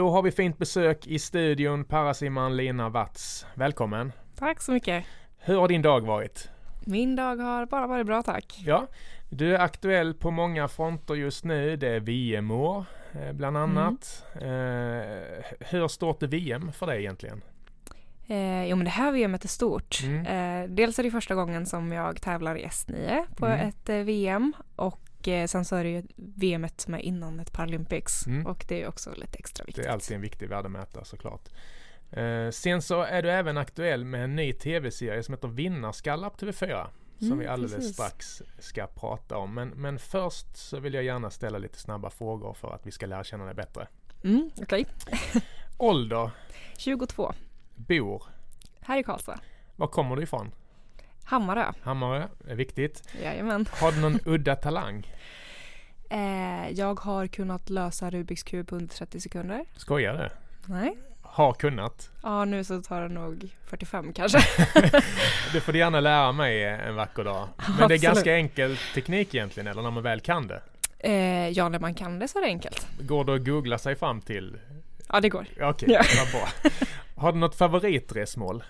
Då har vi fint besök i studion, parasimman Lina Watz. Välkommen! Tack så mycket! Hur har din dag varit? Min dag har bara varit bra tack. Ja, du är aktuell på många fronter just nu. Det är VM-år eh, bland annat. Mm. Hur stort är VM för dig egentligen? Eh, jo men det här VMet är stort. Mm. Eh, dels är det första gången som jag tävlar i S9 på mm. ett eh, VM och sen så är det ju VMet som är innan ett Paralympics mm. och det är också lite extra viktigt. Det är alltid en viktig värdemätare såklart. Eh, sen så är du även aktuell med en ny tv-serie som heter Vinnarskallar på TV4. Som mm, vi alldeles precis. strax ska prata om. Men, men först så vill jag gärna ställa lite snabba frågor för att vi ska lära känna dig bättre. Mm, Okej. Okay. Ålder? 22. Bor? Här i Karlstad. Var kommer du ifrån? Hammarö. Hammarö, är viktigt. Jajamän. Har du någon udda talang? Eh, jag har kunnat lösa Rubiks kub på under 30 sekunder. Skojar du? Nej. Har kunnat? Ja, nu så tar det nog 45 kanske. det får du gärna lära mig en vacker dag. Men Absolut. det är ganska enkel teknik egentligen, eller när man väl kan det? Eh, ja, när man kan det så är det enkelt. Går det att googla sig fram till? Ja, det går. Okej, okay, ja. vad bra. Har du något favoritresmål?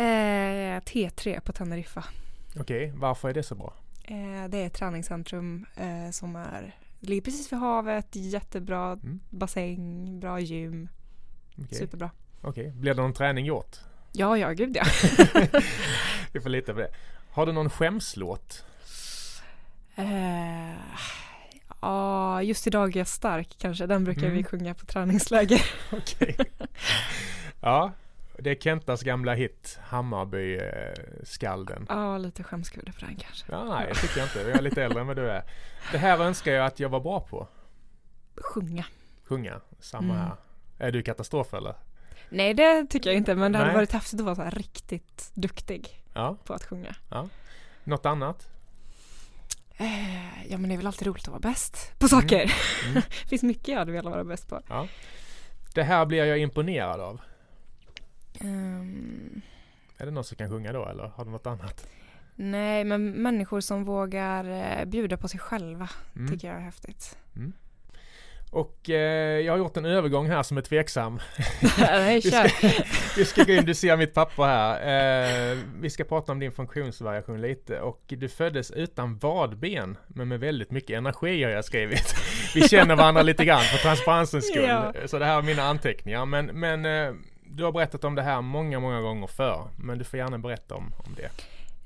Eh, T3 på Teneriffa. Okej, okay, varför är det så bra? Eh, det är ett träningscentrum eh, som är, ligger precis vid havet, jättebra mm. bassäng, bra gym. Okay. Superbra. Okej, okay. blir det någon träning gjort? Ja, ja, gud ja. Vi får lita på det. Har du någon skämslåt? Uh, ja, just idag är jag stark kanske. Den brukar mm. vi sjunga på träningsläger. Okej. Ja, det är Kentas gamla hit, Hammarby-skalden. Ja, lite skämskudde för den kanske. Ja, nej, det tycker jag inte. Jag är lite äldre än vad du är. Det här önskar jag att jag var bra på. Sjunga. Sjunga, samma mm. här. Är du katastrof eller? Nej det tycker jag inte men det Nej. hade varit häftigt att vara så här riktigt duktig ja. på att sjunga. Ja. Något annat? Eh, ja men det är väl alltid roligt att vara bäst på saker. Mm. Mm. det finns mycket jag hade velat vara bäst på. Ja. Det här blir jag imponerad av. Um... Är det någon som kan sjunga då eller har du något annat? Nej men människor som vågar eh, bjuda på sig själva mm. tycker jag är häftigt. Mm. Och eh, jag har gjort en övergång här som är tveksam. Nej, vi, ska, vi ska gå in, du ser mitt papper här. Eh, vi ska prata om din funktionsvariation lite och du föddes utan vadben men med väldigt mycket energi har jag skrivit. Vi känner varandra lite grann för transparensens skull. Ja. Så det här är mina anteckningar. Men, men eh, du har berättat om det här många, många gånger förr. Men du får gärna berätta om, om det.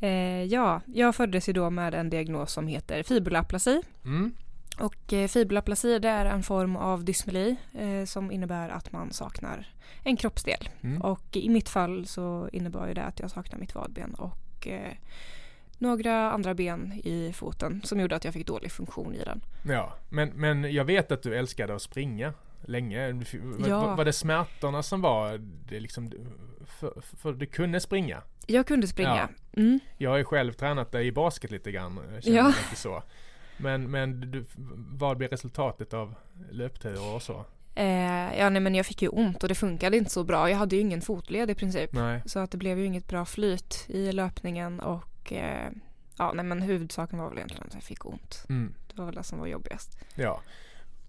Eh, ja, jag föddes ju då med en diagnos som heter fibulaplasi. Mm. Och eh, fibulaplasi det är en form av dysmeli eh, som innebär att man saknar en kroppsdel. Mm. Och i mitt fall så innebar det att jag saknar mitt vadben och eh, några andra ben i foten som gjorde att jag fick dålig funktion i den. Ja, men, men jag vet att du älskade att springa länge. Ja. Var det smärtorna som var det liksom, för, för du kunde springa? Jag kunde springa. Ja. Mm. Jag har ju själv tränat dig i basket lite grann. Ja. Lite så. Men, men du, vad blev resultatet av löpturer och så? Eh, ja nej men jag fick ju ont och det funkade inte så bra. Jag hade ju ingen fotled i princip. Nej. Så att det blev ju inget bra flyt i löpningen och eh, ja nej men huvudsaken var väl egentligen att jag fick ont. Mm. Det var väl det som var jobbigast. Ja.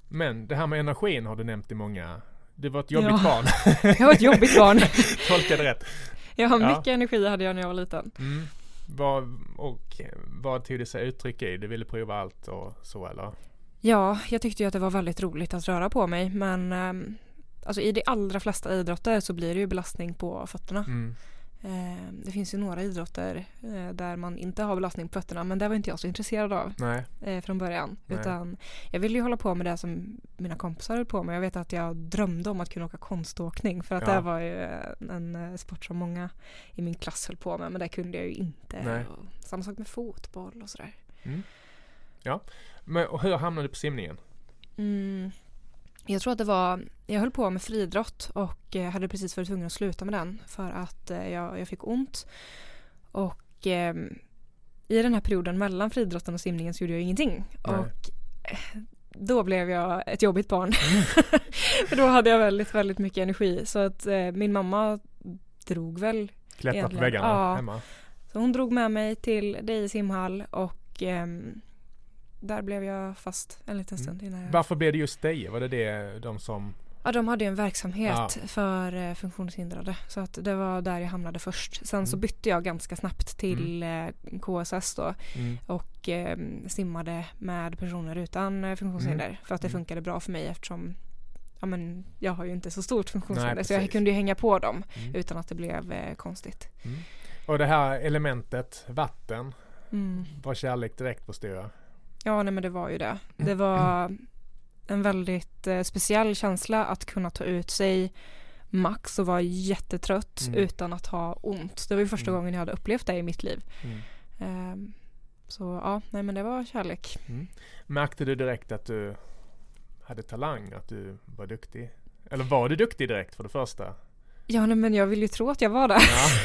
Men det här med energin har du nämnt i många du var ett jobbigt ja. barn. jag var ett jobbigt barn. Tolkade rätt. Ja, mycket ja. energi hade jag när jag var liten. Mm. Vad, och vad tog det sig uttryck i? Du ville prova allt och så eller? Ja, jag tyckte ju att det var väldigt roligt att röra på mig men um, alltså i de allra flesta idrotter så blir det ju belastning på fötterna. Mm. Eh, det finns ju några idrotter eh, där man inte har belastning på fötterna men det var inte jag så intresserad av Nej. från början. Nej. Utan jag ville ju hålla på med det som mina kompisar höll på med. Jag vet att jag drömde om att kunna åka konståkning för att ja. det var ju en sport som många i min klass höll på med men det kunde jag ju inte. samma sak med fotboll och sådär. Mm. Ja, men hur hamnade du på simningen? Mm. Jag tror att det var, jag höll på med friidrott och eh, hade precis varit tvungen att sluta med den för att eh, jag, jag fick ont. Och eh, i den här perioden mellan friidrotten och simningen så gjorde jag ingenting. Nej. Och eh, då blev jag ett jobbigt barn. Mm. för då hade jag väldigt, väldigt mycket energi. Så att eh, min mamma drog väl Klättra på väggarna ja. hemma. Så hon drog med mig till dig i simhall och ehm, där blev jag fast en liten stund innan jag... Varför blev det just dig? Var det det de som Ja, de hade ju en verksamhet ja. för eh, funktionshindrade. Så att det var där jag hamnade först. Sen mm. så bytte jag ganska snabbt till mm. Eh, KSS då. Mm. Och eh, simmade med personer utan eh, funktionshinder. Mm. För att det mm. funkade bra för mig eftersom ja, men jag har ju inte så stort funktionshinder. så jag kunde ju hänga på dem mm. utan att det blev konstigt. Och det här elementet vatten var kärlek direkt förstår jag. Ja, nej men det var ju det. Det var en väldigt eh, speciell känsla att kunna ta ut sig max och vara jättetrött mm. utan att ha ont. Det var ju första mm. gången jag hade upplevt det i mitt liv. Mm. Um, så ja, nej men det var kärlek. Mm. Märkte du direkt att du hade talang, att du var duktig? Eller var du duktig direkt för det första? Ja, nej, men jag vill ju tro att jag var det.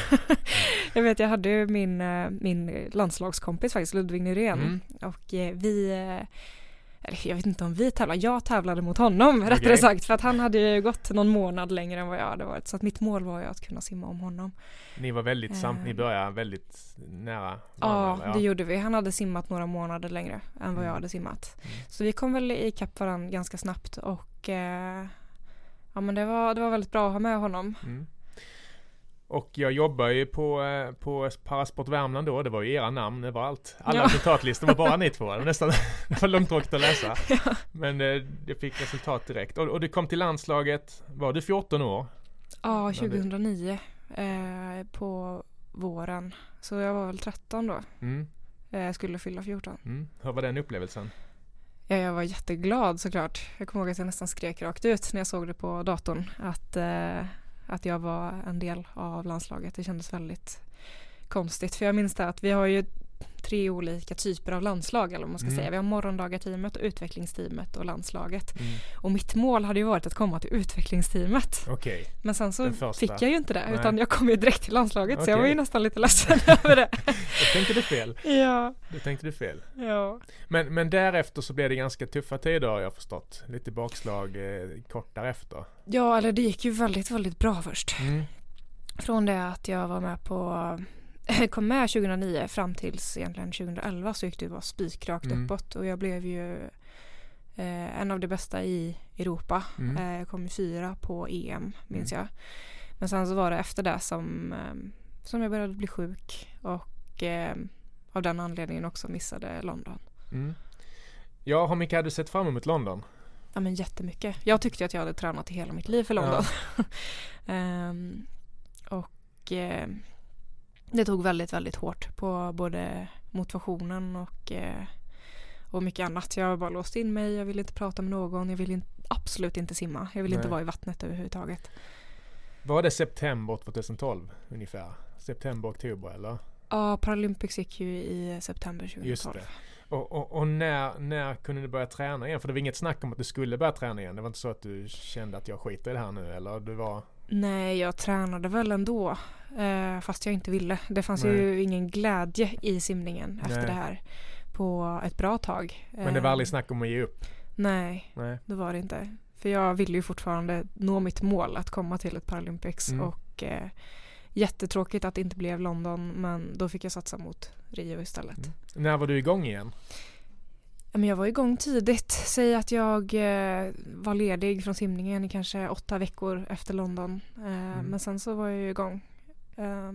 Ja. jag vet, jag hade ju min, eh, min landslagskompis faktiskt, Ludvig Nyrén. Mm. Och eh, vi eller jag vet inte om vi tävlade, jag tävlade mot honom okay. rättare sagt för att han hade ju gått någon månad längre än vad jag hade varit så att mitt mål var ju att kunna simma om honom. Ni var väldigt samt, ni eh. började väldigt nära varandra, ja, det gjorde vi. Han hade simmat några månader längre än vad mm. jag hade simmat. Mm. Så vi kom väl ikapp varandra ganska snabbt och eh, ja men det var, det var väldigt bra att ha med honom. Mm. Och jag jobbar ju på, eh, på Parasport Värmland då, det var ju era namn överallt. Alla ja. resultatlistor var bara ni två, det var nästan det var långtråkigt att läsa. Ja. Men eh, det fick resultat direkt. Och, och du kom till landslaget, var du 14 år? Ja, 2009 eh, på våren. Så jag var väl 13 då. Mm. Jag eh, skulle fylla 14. Mm. Hur var den upplevelsen? Ja, jag var jätteglad såklart. Jag kommer ihåg att jag nästan skrek rakt ut när jag såg det på datorn. Att eh, att jag var en del av landslaget. Det kändes väldigt konstigt. För jag minns det att vi har ju tre olika typer av landslag eller vad man ska mm. säga. Vi har morgondagarteamet, utvecklingsteamet och landslaget. Mm. Och mitt mål hade ju varit att komma till utvecklingsteamet. Okay. Men sen så fick jag ju inte det Nej. utan jag kom ju direkt till landslaget okay. så jag var ju nästan lite ledsen över det. Då tänkte du fel. Ja. Då tänkte du fel. Ja. Men, men därefter så blev det ganska tuffa tider har jag förstått. Lite bakslag eh, kort därefter. Ja, eller det gick ju väldigt, väldigt bra först. Mm. Från det att jag var med på kom med 2009 fram tills egentligen 2011 så gick det bara spikrakt mm. uppåt och jag blev ju eh, en av de bästa i Europa. Mm. Eh, jag kom fyra på EM minns mm. jag. Men sen så var det efter det som, eh, som jag började bli sjuk och eh, av den anledningen också missade London. Mm. Ja, hur mycket hade du sett fram emot London? Ja men jättemycket. Jag tyckte att jag hade tränat i hela mitt liv för London. Ja. um, och eh, det tog väldigt, väldigt hårt på både motivationen och, eh, och mycket annat. Jag bara låst in mig, jag ville inte prata med någon, jag ville absolut inte simma. Jag ville inte vara i vattnet överhuvudtaget. Var det september 2012 ungefär? September, oktober eller? Ja, Paralympics gick ju i september 2012. Just det. Och, och, och, när, när kunde du börja träna igen? För det var inget snack om att du skulle börja träna igen. Det var inte så att du kände att jag skiter i det här nu eller? Du var... Nej, jag tränade väl ändå. Eh, fast jag inte ville. Det fanns Nej. ju ingen glädje i simningen efter Nej. det här på ett bra tag. Men det var aldrig eh, snack om att ge upp? Nej, Nej, det var det inte. För jag ville ju fortfarande nå mitt mål att komma till ett Paralympics mm. och eh, jättetråkigt att det inte blev London men då fick jag satsa mot Rio istället. Mm. När var du igång igen? Men jag var igång tidigt. Säg att jag eh, var ledig från simningen i kanske åtta veckor efter London. Eh, mm. Men sen så var jag igång. Eh,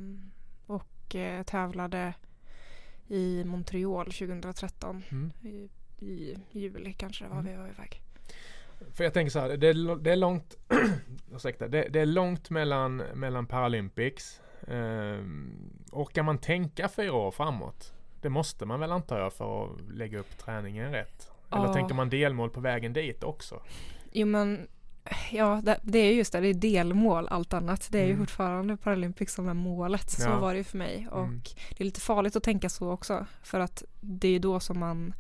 och eh, tävlade i Montreal 2013. Mm. I, I, juli kanske var mm. vi var iväg. För jag tänker så här, det är, det är långt ursäkta, det, det, är långt mellan, mellan Paralympics. Eh, orkar man tänka fyra år framåt? Det måste man väl antar jag för att lägga upp träningen rätt? Eller ja. tänker man delmål på vägen dit också? Jo men Ja, det, det, är just det, det är delmål allt annat. Det är mm. ju fortfarande Paralympics som är målet. Så ja. var det ju för mig. Och mm. det är lite farligt att tänka så också. För att det är då som man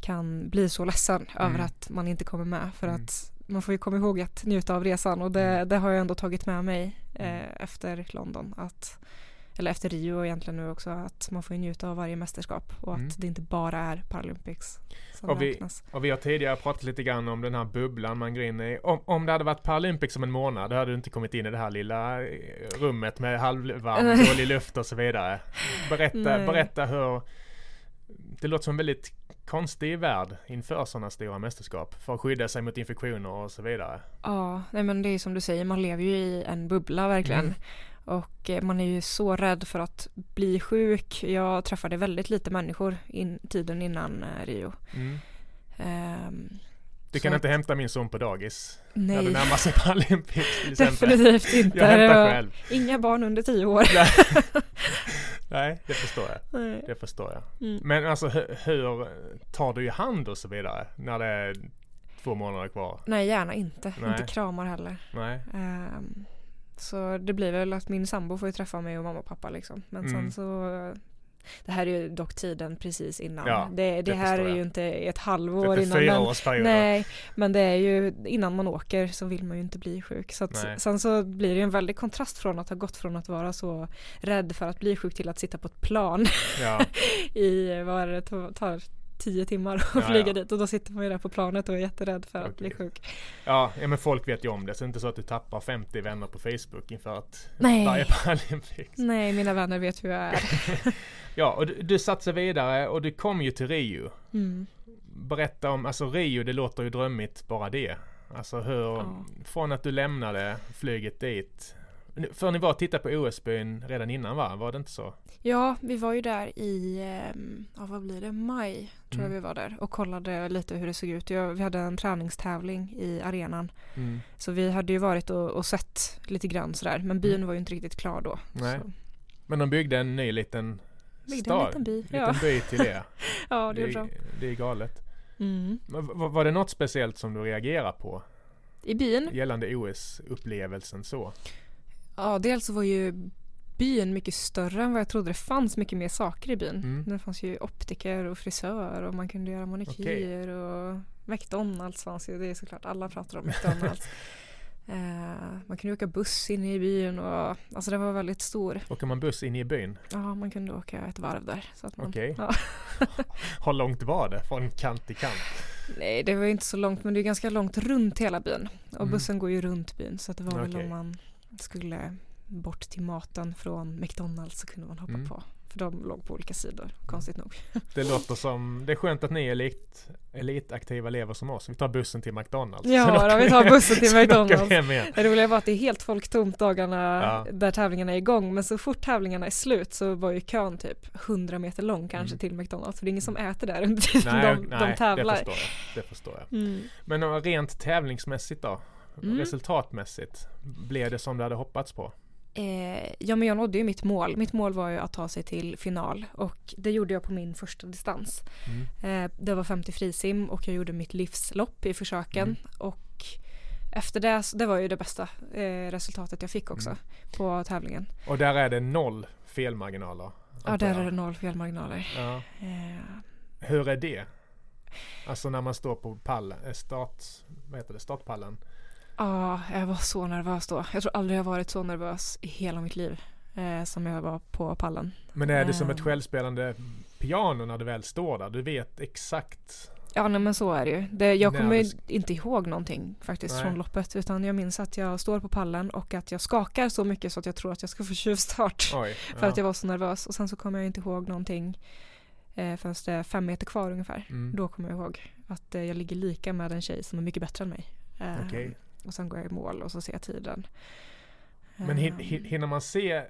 kan bli så ledsen mm. över att man inte kommer med. För mm. att man får ju komma ihåg att njuta av resan och det, mm. det har jag ändå tagit med mig mm. eh, efter London. Att eller efter Rio egentligen nu också, att man får njuta av varje mästerskap och mm. att det inte bara är Paralympics som och vi, räknas. Och vi har tidigare pratat lite grann om den här bubblan man går in i. Om, om det hade varit Paralympics om en månad, då hade du inte kommit in i det här lilla eh, rummet med halvvarm, dålig luft och så vidare. Berätta, berätta hur det låter som en väldigt konstig värld inför sådana stora mästerskap. För att skydda sig mot infektioner och så vidare. Ja, nej men det är som du säger, man lever ju i en bubbla verkligen. Mm. Och eh, man är ju så rädd för att bli sjuk. Jag träffade väldigt lite människor in, tiden innan eh, Rio. Mm. Ehm, Du så kan att- inte hämta min son på dagis när det Nej, närmar sig Paralympics till exempel. definitivt inte. Jag hämtar själv. Inga barn under tio år. Nej, det förstår jag. Nej. Det förstår jag. Mm. Men alltså hur, hur tar du i hand och så vidare när det är två månader kvar? Nej, gärna inte. Nej. Inte kramar heller. Nej. Ehm, så det blir väl att min sambo får ju träffa mig och mamma och pappa liksom. Men Mm. sen så det här är ju dock tiden precis innan. Ja, det, det, det här är jag. ju inte ett Det halvår är innan. fyra Men, årsperioder. nej, men det är ju innan man åker så vill man ju inte bli sjuk. Så att, sen så blir det en väldig kontrast från att ha gått från att vara så rädd för att bli sjuk till att sitta på ett plan Ja, i, vad det, tar tio timmar att Ja, flyga ja. dit och då sitter man ju där på planet och är jätterädd för att bli sjuk. ja, ja, men folk vet ju om det. Så det är inte så att du tappar 50 vänner på Facebook inför att Nej. varje Paralympics. Nej, mina vänner vet hur jag är. Ja, och du, du satsar vidare och du kom ju till Rio. Mm. Berätta om, alltså Rio, det låter ju drömmigt bara det. Alltså hur, från att du lämnade flyget dit. För ni var och tittade på OS-byn redan innan va? Var det inte så? Ja, vi var ju där i, ehm, ja vad blir det, maj tror jag Mm. vi var där och kollade lite hur det såg ut. Jag, vi hade en träningstävling i arenan. Mm. Så vi hade ju varit och, och sett lite grann sådär. Men byn var ju inte riktigt klar då. Nej. Så, Men de byggde en ny liten byggde stad. en liten by. liten Ja, by till det. ja det det, är bra. det är galet. Mm. Men v- var det något speciellt som du reagerar på I byn, gällande OS-upplevelsen så? Ja dels så var ju byn mycket större än vad jag trodde. Det fanns mycket mer saker i byn. Mm. Det fanns ju optiker och frisör och man kunde göra manikyr och McDonalds fanns ju. Det är såklart, alla pratar om McDonalds. Eh, man kunde åka buss inne i byn och alltså det var väldigt stor. Åker man buss in i byn? Ja, man kunde åka ett varv där. Okej. ja. Hur långt var det från kant till kant? Nej, det var inte så långt men det är ganska långt runt hela byn. Och Mm. bussen går ju runt byn så att det var väl Okej. om man skulle bort till maten från McDonalds så kunde man hoppa Mm. på. För de låg på olika sidor, konstigt nog. Det låter som, det är skönt att ni är elit, elitaktiva elever som oss. Vi tar bussen till McDonalds. Ja, då, vi tar bussen till McDonalds. Det roliga var att det är helt folktomt dagarna Ja. där tävlingarna är igång men så fort tävlingarna är slut så var ju kön typ 100 meter lång kanske Mm. till McDonalds för det är ingen som äter där under tiden Nej, de, nej de det tävlar. förstår jag. Det förstår jag. Mm. Men om rent tävlingsmässigt då? Mm. Resultatmässigt? Blev det som du hade hoppats på? Eh, ja men jag nådde ju mitt mål. Mitt mål var ju att ta sig till final och det gjorde jag på min första distans. Mm. Eh, det var 50 frisim och jag gjorde mitt livslopp i försöken Mm. och efter det, det var ju det bästa eh, resultatet jag fick också Mm. på tävlingen. Och där är det noll felmarginaler? Ja där jag. är det noll felmarginaler. Ja. Eh, Hur är det? Alltså när man står på pallen, eh, start, vad heter det, startpallen? Ja, jag var så nervös då. Jag tror aldrig jag varit så nervös i hela mitt liv eh, som jag var på pallen. Men är det som ett Ehm. självspelande piano när du väl står där? Du vet exakt? Ja, nej, men så är det ju. Det, jag kommer du inte ihåg någonting faktiskt Nej. från loppet utan jag minns att jag står på pallen och att jag skakar så mycket så att jag tror att jag ska få tjuvstart Oj. för att jag var så nervös och sen så kommer jag inte ihåg någonting eh, förrän det är fem meter kvar ungefär. Mm. Då kommer jag ihåg att eh, jag ligger lika med en tjej som är mycket bättre än mig. Eh, Okej. Och sen går jag i mål och så ser jag tiden. Men hin- Eh, hin- hinner man se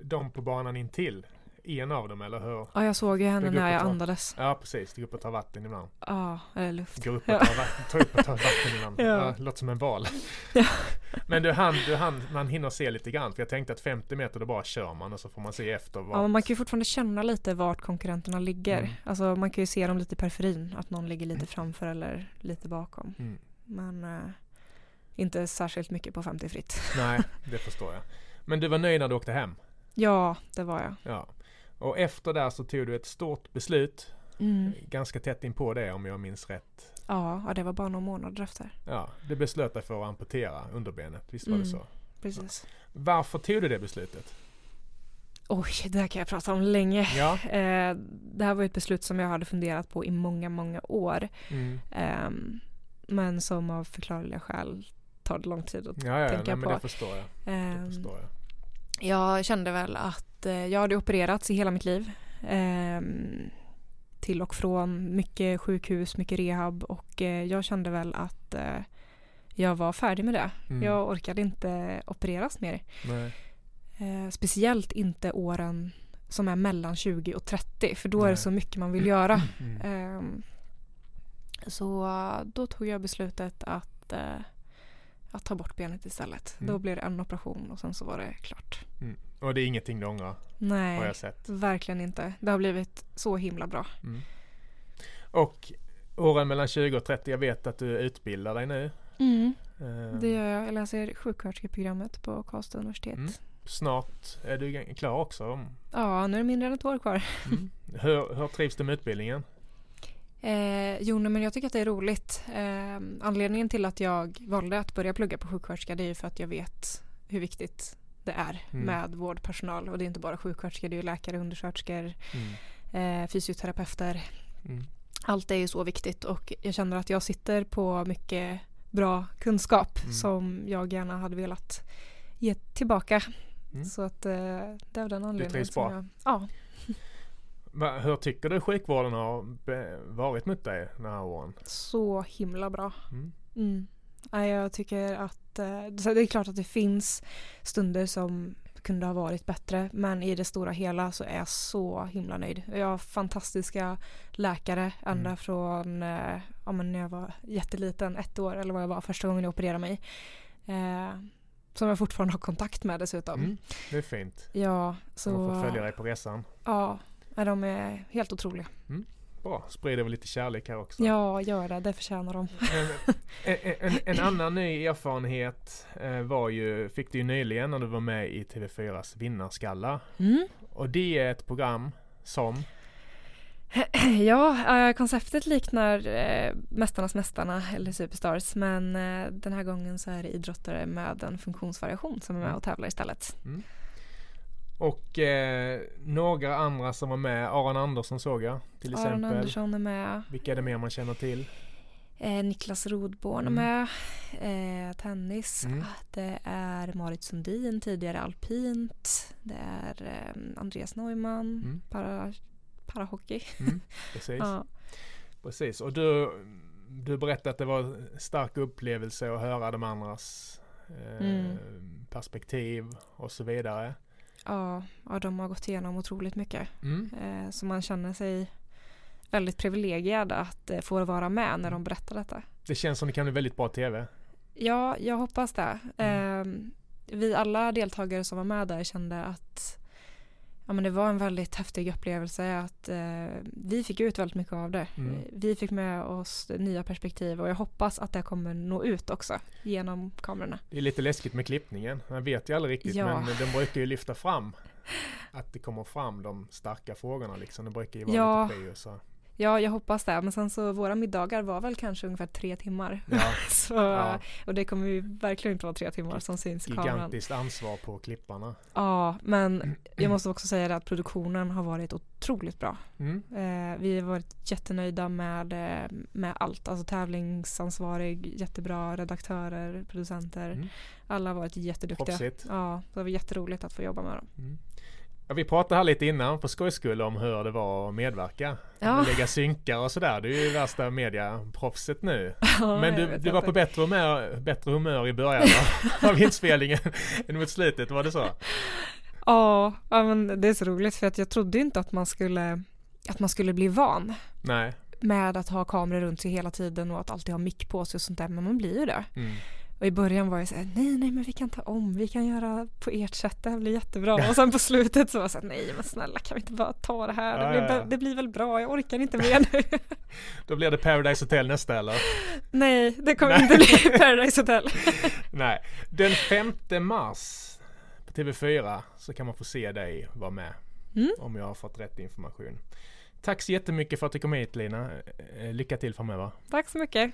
dem på banan intill? En av dem eller hur? Ja, jag såg ju henne går när jag tar- andades. Ja precis, du går upp och tar vatten ibland. Ja, eller luft. Gå upp och Ja. ta, vatten, upp och ta vatten ibland. Ja. Ja. låter som en val. Ja. Men du hann, du hann, man hinner se lite grann. För jag tänkte att 50 meter då bara kör man och så får man se efter vad. Ja, men man kan ju fortfarande känna lite vart konkurrenterna ligger. Mm. Alltså man kan ju se dem lite i periferin, att någon ligger lite framför eller lite bakom. Mm. Men eh, inte särskilt mycket på 50 fritt. Nej, det förstår jag. Men du var nöjd när du åkte hem? Ja, det var jag. Ja. Och efter där så tog du ett stort beslut. Mm. Ganska tätt in på det om jag minns rätt. Ja, ja, det var bara några månader efter. Ja, du beslöt dig för att amputera underbenet. Visst var det Mm. så? Precis. Varför tog du det beslutet? Oj, det här kan jag prata om länge. Ja. Eh, det här var ett beslut som jag hade funderat på i många, många år. Mm. Ehm, men som av förklarliga skäl tar det lång tid att Ja, ja, tänka nej, men på. det förstår jag. Det Ehm, förstår jag. Jag kände väl att eh, jag hade opererats i hela mitt liv. Ehm, till och från mycket sjukhus, mycket rehab och eh, jag kände väl att eh, jag var färdig med det. Mm. Jag orkade inte opereras mer. Nej. Speciellt inte åren som är mellan 20 och 30 för då är Nej. det så mycket man vill göra. Mm. Ehm, så då tog jag beslutet att, att ta bort benet istället. Mm. Då blev det en operation och sen så var det klart. Och det är ingenting du ångrar, har Nej, jag sett. verkligen inte. Det har blivit så himla bra. Mm. Och åren mellan 20 och 30, jag vet att du utbildar dig nu. Eh, Det gör jag. Jag läser sjuksköterskeprogrammet på Karlstad universitet. Mm. Snart är du klar också. Ja, nu är det mindre än ett år kvar. Mm. hur, hur trivs du med utbildningen? Eh, jo, men jag tycker att det är roligt. Eh, anledningen till att jag valde att börja plugga på sjuksköterska det är ju för att jag vet hur viktigt det är Mm. med vårdpersonal. Och det är inte bara sjuksköterskor, det är ju läkare, undersköterskor, Mm. eh, fysioterapeuter. Mm. Allt är ju så viktigt och jag känner att jag sitter på mycket bra kunskap Mm. som jag gärna hade velat ge tillbaka. Mm. Så att eh, det är av den anledningen. trivs som bra? Jag, ja, hur tycker du sjukvården har varit mot dig den här åren? så himla bra. Mm. Mm. Ja, jag tycker att eh, det är klart att det finns stunder som kunde ha varit bättre men i det stora hela så är jag så himla nöjd. Jag har fantastiska läkare ända Mm. från eh, ja, men när jag var jätteliten, ett år eller vad jag var första gången jag opererade mig. Eh, som jag fortfarande har kontakt med dessutom. Mm. Det är fint. Ja, Så man får följa dig på resan. ja, ja, de är helt otroliga. Bra, sprider väl lite kärlek här också. Ja, gör det. Det förtjänar de. En, en, en, en annan ny erfarenhet eh, var ju, fick du ju nyligen när du var med i TV4s Vinnarskalla. Mm. Och det är ett program som, Ja, eh, konceptet liknar eh, Mästarnas Mästarna eller Superstars men eh, den här gången så är det idrottare med en funktionsvariation som är med Mm. och tävlar istället. Och eh, några andra som var med, Aron Andersson såg jag till Aron exempel. Andersson är med, Vilka är det mer man känner till? eh, Niklas Rodborn är Mm. med, eh, tennis, Mm. Ah, det är Marit Sundin, tidigare alpint, det är eh, Andreas Neumann, Mm. para, parahockey. Mm, precis. Ja. precis. Och du, du berättade att det var en stark upplevelse att höra de andras eh, Mm. perspektiv och så vidare. Ja, ja, de har gått igenom otroligt mycket. Mm. Eh, så man känner sig väldigt privilegierad att eh, få vara med när de berättar detta. Det känns som det kan bli väldigt bra TV. Ja, jag hoppas det. Mm. Eh, vi alla deltagare som var med där kände att ja, men det var en väldigt häftig upplevelse. Att eh, vi fick ut väldigt mycket av det. Mm. Vi fick med oss nya perspektiv och jag hoppas att det kommer nå ut också genom kamerorna. Det är lite läskigt med klippningen. Man vet ju aldrig riktigt Ja. men den brukar ju lyfta fram att det kommer fram de starka frågorna liksom. Det brukar ju vara Ja. lite prio så. Ja, jag hoppas det. Men sen så våra middagar var väl kanske ungefär tre timmar. Ja, Så, ja. Och det kommer ju verkligen inte vara tre timmar som syns i kameran. Gigantiskt ansvar på klipparna. Ja, men jag måste också säga det att produktionen har varit otroligt bra. Mm. Eh, vi har varit jättenöjda med, eh, med allt. Alltså tävlingsansvarig, jättebra redaktörer, producenter. Mm. Alla har varit jätteduktiga. Proffsigt. Ja, det var jätteroligt att få jobba med dem. Mm. Ja, vi pratade här lite innan på skojs skull om hur det var att medverka. Ja. Lägga synkar och sådär. Du är ju värsta mediaproffset nu. Ja, Men du, du var inte. på bättre humör, bättre humör i början av, inspelningen än mot slutet, var det så? Ja, ja, men det är så roligt för att jag trodde inte att man skulle att man skulle bli van Nej. med att ha kameror runt sig hela tiden och att alltid ha mick på sig och sånt där. Men man blir ju det. Mm. Och i början var jag så här, nej, nej, men vi kan ta om, vi kan göra på ert sätt, det här blir jättebra. Och sen på slutet så var jag så här, nej, men snälla kan vi inte bara ta det här, det, blir, ja, ja. det blir väl bra, jag orkar inte mer nu. Då blir det Paradise Hotel nästa eller? nej, det kommer Nej. inte bli Paradise Hotel. Nej. Den 5 mars på TV4 så kan man få se dig vara med. Mm. Om jag har fått rätt information. Tack så jättemycket för att du kom hit Lina. Eh, Lycka till framöver. Tack så mycket.